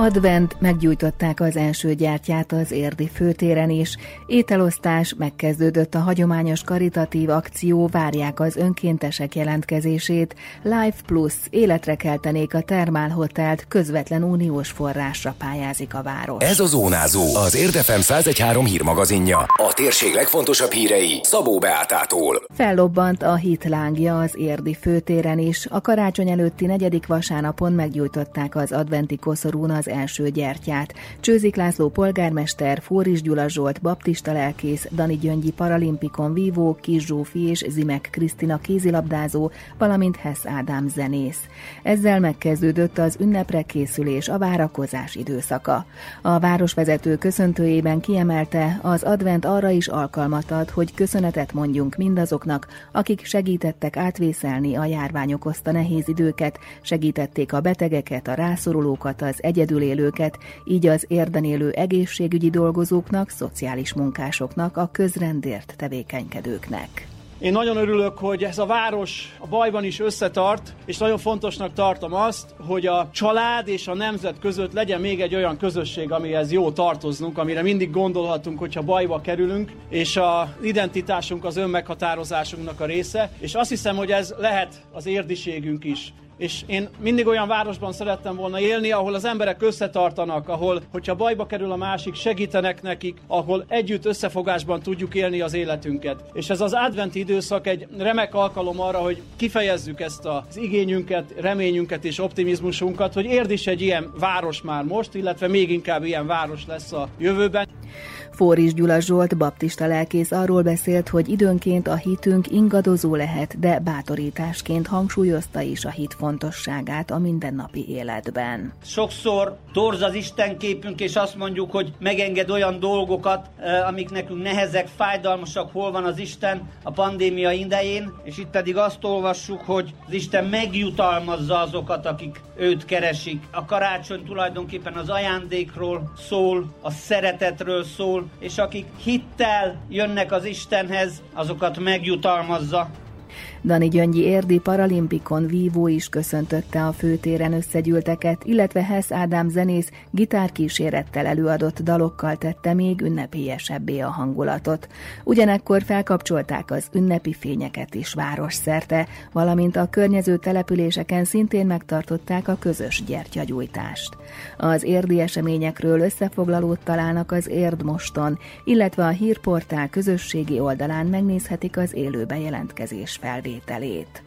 Advent meggyújtották az első gyertyát az érdi főtéren is. Ételosztás megkezdődött a hagyományos karitatív akció, várják az önkéntesek jelentkezését. Life Plus életre keltenék a Termál Hotelt, közvetlen uniós forrásra pályázik a város. Ez a Zónázó, az Érdefem 1013 hírmagazinja. A térség legfontosabb hírei Szabó Beátától. Fellobbant a hitlángja az érdi főtéren is. A karácsony előtti negyedik vasárnapon meggyújtották az adventi koszorún az első gyertyát. Csőzik László polgármester, Fóris Gyula Zsolt, baptista lelkész, Dani Gyöngyi paralimpikon vívó, Kis Zsófi és Zimek Krisztina kézilabdázó, valamint Hess Ádám zenész. Ezzel megkezdődött az ünnepre készülés, a várakozás időszaka. A városvezető köszöntőjében kiemelte, az advent arra is alkalmat ad, hogy köszönetet mondjunk mindazoknak, akik segítettek átvészelni a járvány okozta nehéz időket, segítették a betegeket, a rászorulókat, az egyedül élőket, így az érden élő egészségügyi dolgozóknak, szociális munkásoknak, a közrendért tevékenykedőknek. Én nagyon örülök, hogy ez a város a bajban is összetart, és nagyon fontosnak tartom azt, hogy a család és a nemzet között legyen még egy olyan közösség, amihez jó tartoznunk, amire mindig gondolhatunk, hogyha bajba kerülünk, és az identitásunk az önmeghatározásunknak a része, és azt hiszem, hogy ez lehet az érdiségünk is és én mindig olyan városban szerettem volna élni, ahol az emberek összetartanak, ahol, hogyha bajba kerül a másik, segítenek nekik, ahol együtt összefogásban tudjuk élni az életünket. És ez az adventi időszak egy remek alkalom arra, hogy kifejezzük ezt az igényünket, reményünket és optimizmusunkat, hogy érd is egy ilyen város már most, illetve még inkább ilyen város lesz a jövőben. Fóris Gyula Zsolt, baptista lelkész arról beszélt, hogy időnként a hitünk ingadozó lehet, de bátorításként hangsúlyozta is a hit fontosságát a mindennapi életben. Sokszor torz az Isten képünk, és azt mondjuk, hogy megenged olyan dolgokat, amik nekünk nehezek, fájdalmasak, hol van az Isten a pandémia idején, és itt pedig azt olvassuk, hogy az Isten megjutalmazza azokat, akik őt keresik. A karácsony tulajdonképpen az ajándékról szól, a szeretetről szól, és akik hittel jönnek az Istenhez, azokat megjutalmazza. Dani Gyöngyi érdi paralimpikon vívó is köszöntötte a főtéren összegyűlteket, illetve Hess Ádám zenész gitárkísérettel előadott dalokkal tette még ünnepélyesebbé a hangulatot. Ugyanekkor felkapcsolták az ünnepi fényeket is város szerte, valamint a környező településeken szintén megtartották a közös gyertyagyújtást. Az érdi eseményekről összefoglalót találnak az Érdmoston, illetve a hírportál közösségi oldalán megnézhetik az élő bejelentkezés felvételét.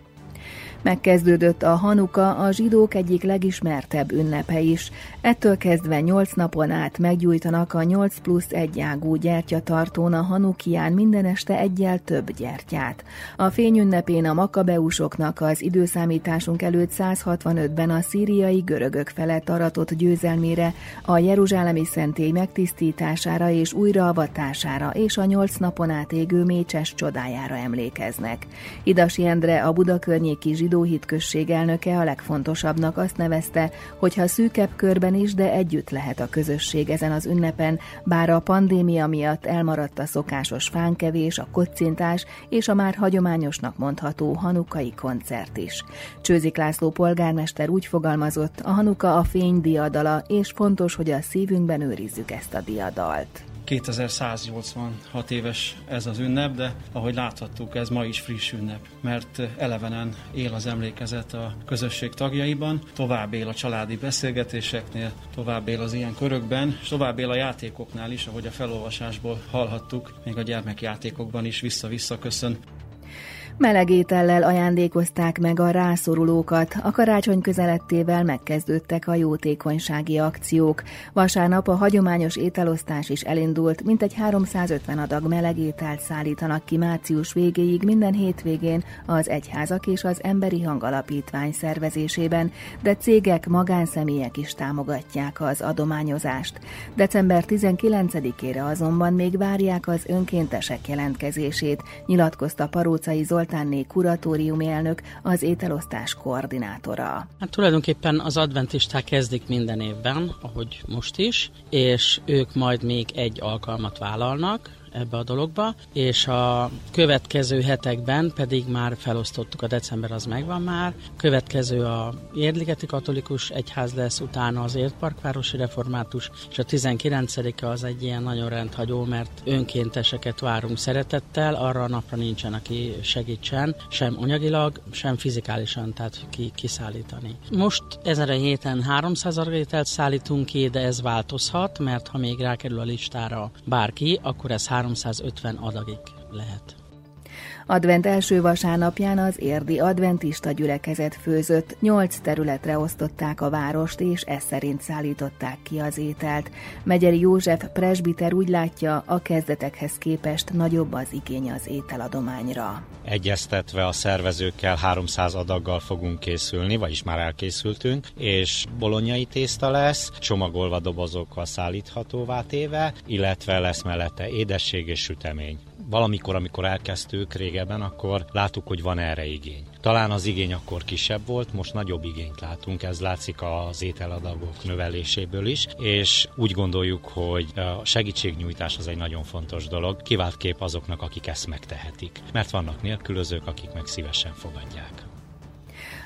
Megkezdődött a Hanuka, a zsidók egyik legismertebb ünnepe is. Ettől kezdve nyolc napon át meggyújtanak a 8 plusz egy ágú gyertyatartón a Hanukián minden este egyel több gyertyát. A fényünnepén a makabeusoknak az időszámításunk előtt 165-ben a szíriai görögök felett aratott győzelmére, a Jeruzsálemi szentély megtisztítására és újraavatására és a nyolc napon át égő mécses csodájára emlékeznek. Idasi Endre a Buda környéki zsidó zsidó hitközség elnöke a legfontosabbnak azt nevezte, hogy ha szűkebb körben is, de együtt lehet a közösség ezen az ünnepen, bár a pandémia miatt elmaradt a szokásos fánkevés, a kocintás és a már hagyományosnak mondható hanukai koncert is. Csőzik László polgármester úgy fogalmazott, a hanuka a fény diadala, és fontos, hogy a szívünkben őrizzük ezt a diadalt. 2186 éves ez az ünnep, de ahogy láthattuk, ez ma is friss ünnep, mert elevenen él az emlékezet a közösség tagjaiban, tovább él a családi beszélgetéseknél, tovább él az ilyen körökben, és tovább él a játékoknál is, ahogy a felolvasásból hallhattuk, még a gyermekjátékokban is vissza-vissza köszön. Melegétellel ajándékozták meg a rászorulókat, a karácsony közelettével megkezdődtek a jótékonysági akciók. Vasárnap a hagyományos ételosztás is elindult, mintegy 350 adag melegételt szállítanak ki március végéig minden hétvégén az Egyházak és az Emberi Hangalapítvány szervezésében, de cégek, magánszemélyek is támogatják az adományozást. December 19-ére azonban még várják az önkéntesek jelentkezését, nyilatkozta Parócai Zoltán Zoltánné kuratóriumi elnök, az ételosztás koordinátora. Hát tulajdonképpen az adventisták kezdik minden évben, ahogy most is, és ők majd még egy alkalmat vállalnak, ebbe a dologba, és a következő hetekben pedig már felosztottuk, a december az megvan már, következő a Érligeti Katolikus Egyház lesz, utána az Értparkvárosi Református, és a 19 az egy ilyen nagyon rendhagyó, mert önkénteseket várunk szeretettel, arra a napra nincsen, aki segítsen, sem anyagilag, sem fizikálisan, tehát ki, kiszállítani. Most ezen a héten 300 aragételt szállítunk ki, de ez változhat, mert ha még rákerül a listára bárki, akkor ez 350 adagig lehet. Advent első vasárnapján az érdi adventista gyülekezet főzött, nyolc területre osztották a várost, és ez szerint szállították ki az ételt. Megyeri József presbiter úgy látja, a kezdetekhez képest nagyobb az igény az ételadományra. Egyeztetve a szervezőkkel 300 adaggal fogunk készülni, vagyis már elkészültünk, és bolonyai tészta lesz, csomagolva dobozokkal szállíthatóvá téve, illetve lesz mellette édesség és sütemény valamikor, amikor elkezdtük régebben, akkor láttuk, hogy van erre igény. Talán az igény akkor kisebb volt, most nagyobb igényt látunk, ez látszik az ételadagok növeléséből is, és úgy gondoljuk, hogy a segítségnyújtás az egy nagyon fontos dolog, kivált kép azoknak, akik ezt megtehetik, mert vannak nélkülözők, akik meg szívesen fogadják.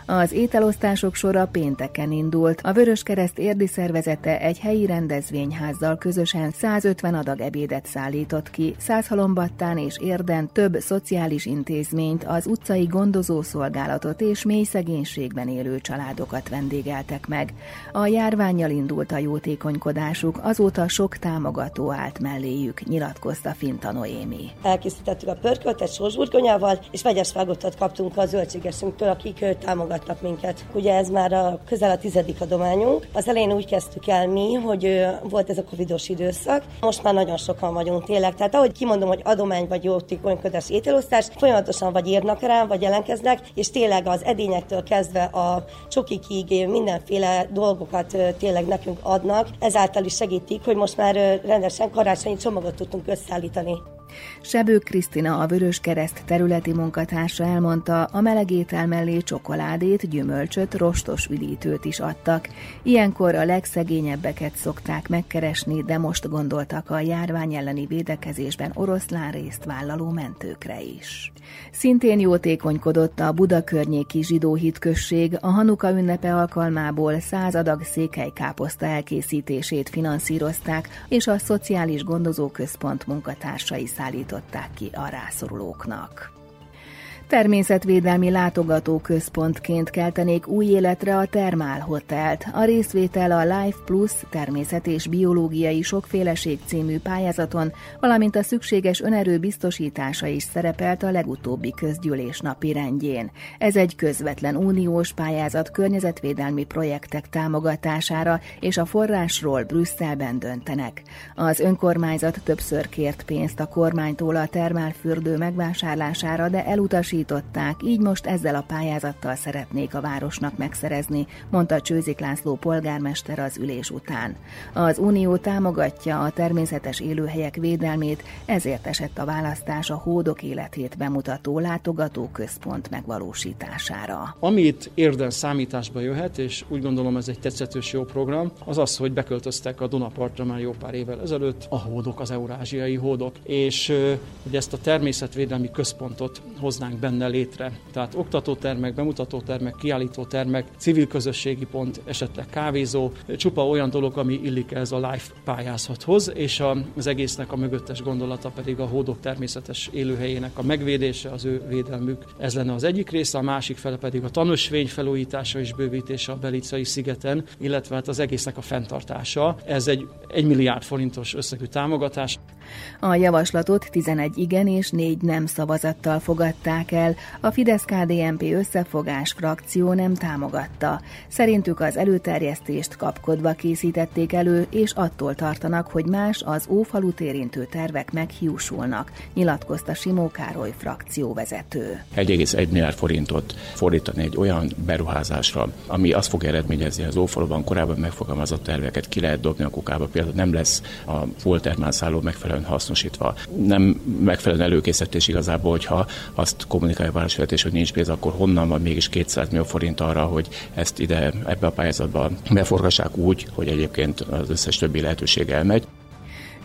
Az ételosztások sora pénteken indult. A Vöröskereszt érdi szervezete egy helyi rendezvényházzal közösen 150 adag ebédet szállított ki. Százhalombattán és érden több szociális intézményt, az utcai gondozószolgálatot és mély szegénységben élő családokat vendégeltek meg. A járványjal indult a jótékonykodásuk, azóta sok támogató állt melléjük, nyilatkozta Finta Noémi. Elkészítettük a pörköltet sósburgonyával, és vegyes vágottat kaptunk a zöldségesünktől, akik támogatták támogatnak minket. Ugye ez már a közel a tizedik adományunk. Az elején úgy kezdtük el mi, hogy volt ez a covidos időszak. Most már nagyon sokan vagyunk tényleg. Tehát ahogy kimondom, hogy adomány vagy jótékonykodás ételosztás, folyamatosan vagy írnak rá, vagy jelentkeznek, és tényleg az edényektől kezdve a csokikig mindenféle dolgokat tényleg nekünk adnak. Ezáltal is segítik, hogy most már rendesen karácsonyi csomagot tudtunk összeállítani. Sebő Krisztina, a Vörös Kereszt területi munkatársa elmondta, a melegétel mellé csokoládét, gyümölcsöt, rostos üdítőt is adtak. Ilyenkor a legszegényebbeket szokták megkeresni, de most gondoltak a járvány elleni védekezésben oroszlán részt vállaló mentőkre is. Szintén jótékonykodott a Buda környéki zsidó hitközség, a Hanuka ünnepe alkalmából századag székelykáposzta elkészítését finanszírozták, és a Szociális Gondozóközpont munkatársai szállították ki a rászorulóknak. Természetvédelmi látogatóközpontként keltenék új életre a Termál Hotelt. A részvétel a Life Plus természet és biológiai sokféleség című pályázaton, valamint a szükséges önerő biztosítása is szerepelt a legutóbbi közgyűlés napi rendjén. Ez egy közvetlen uniós pályázat környezetvédelmi projektek támogatására, és a forrásról Brüsszelben döntenek. Az önkormányzat többször kért pénzt a kormánytól a termálfürdő megvásárlására, de elutasított elutasították, így most ezzel a pályázattal szeretnék a városnak megszerezni, mondta Csőzik László polgármester az ülés után. Az Unió támogatja a természetes élőhelyek védelmét, ezért esett a választás a hódok életét bemutató látogatóközpont megvalósítására. Amit érden számításba jöhet, és úgy gondolom ez egy tetszetős jó program, az az, hogy beköltöztek a Dunapartra már jó pár évvel ezelőtt a hódok, az eurázsiai hódok, és hogy ezt a természetvédelmi központot hoznánk benne létre. Tehát oktatótermek, bemutatótermek, kiállítótermek, civil közösségi pont, esetleg kávézó, csupa olyan dolog, ami illik ez a life pályázathoz, és az egésznek a mögöttes gondolata pedig a hódok természetes élőhelyének a megvédése, az ő védelmük. Ez lenne az egyik része, a másik fele pedig a tanösvény felújítása és bővítése a Belicai szigeten, illetve hát az egésznek a fenntartása. Ez egy 1 milliárd forintos összegű támogatás. A javaslatot 11 igen és 4 nem szavazattal fogadták el, a Fidesz-KDNP összefogás frakció nem támogatta. Szerintük az előterjesztést kapkodva készítették elő, és attól tartanak, hogy más az ófalut érintő tervek meghiúsulnak, nyilatkozta Simó Károly frakcióvezető. 1,1 milliárd forintot fordítani egy olyan beruházásra, ami azt fog eredményezni, az ófaluban korábban megfogalmazott terveket ki lehet dobni a kukába, például nem lesz a full termálszálló hasznosítva. Nem megfelelően előkészítés igazából, hogyha azt kommunikálja a városvezetés, hogy nincs pénz, akkor honnan van mégis 200 millió forint arra, hogy ezt ide ebbe a pályázatba beforgassák úgy, hogy egyébként az összes többi lehetőség elmegy.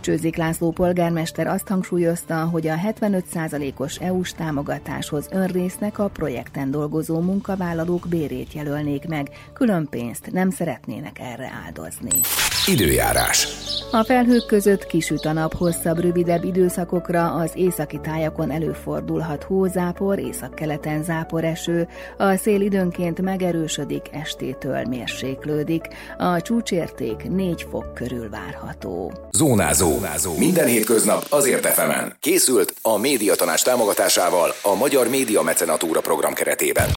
Csőzik László polgármester azt hangsúlyozta, hogy a 75%-os EU-s támogatáshoz önrésznek a projekten dolgozó munkavállalók bérét jelölnék meg, külön pénzt nem szeretnének erre áldozni. Időjárás. A felhők között kisüt a nap hosszabb, rövidebb időszakokra, az északi tájakon előfordulhat hózápor, északkeleten záporeső, a szél időnként megerősödik, estétől mérséklődik, a csúcsérték 4 fok körül várható. Zónázó. Zónázó. Minden hétköznap azért efemen. Készült a médiatanás támogatásával a Magyar Média Mecenatúra program keretében.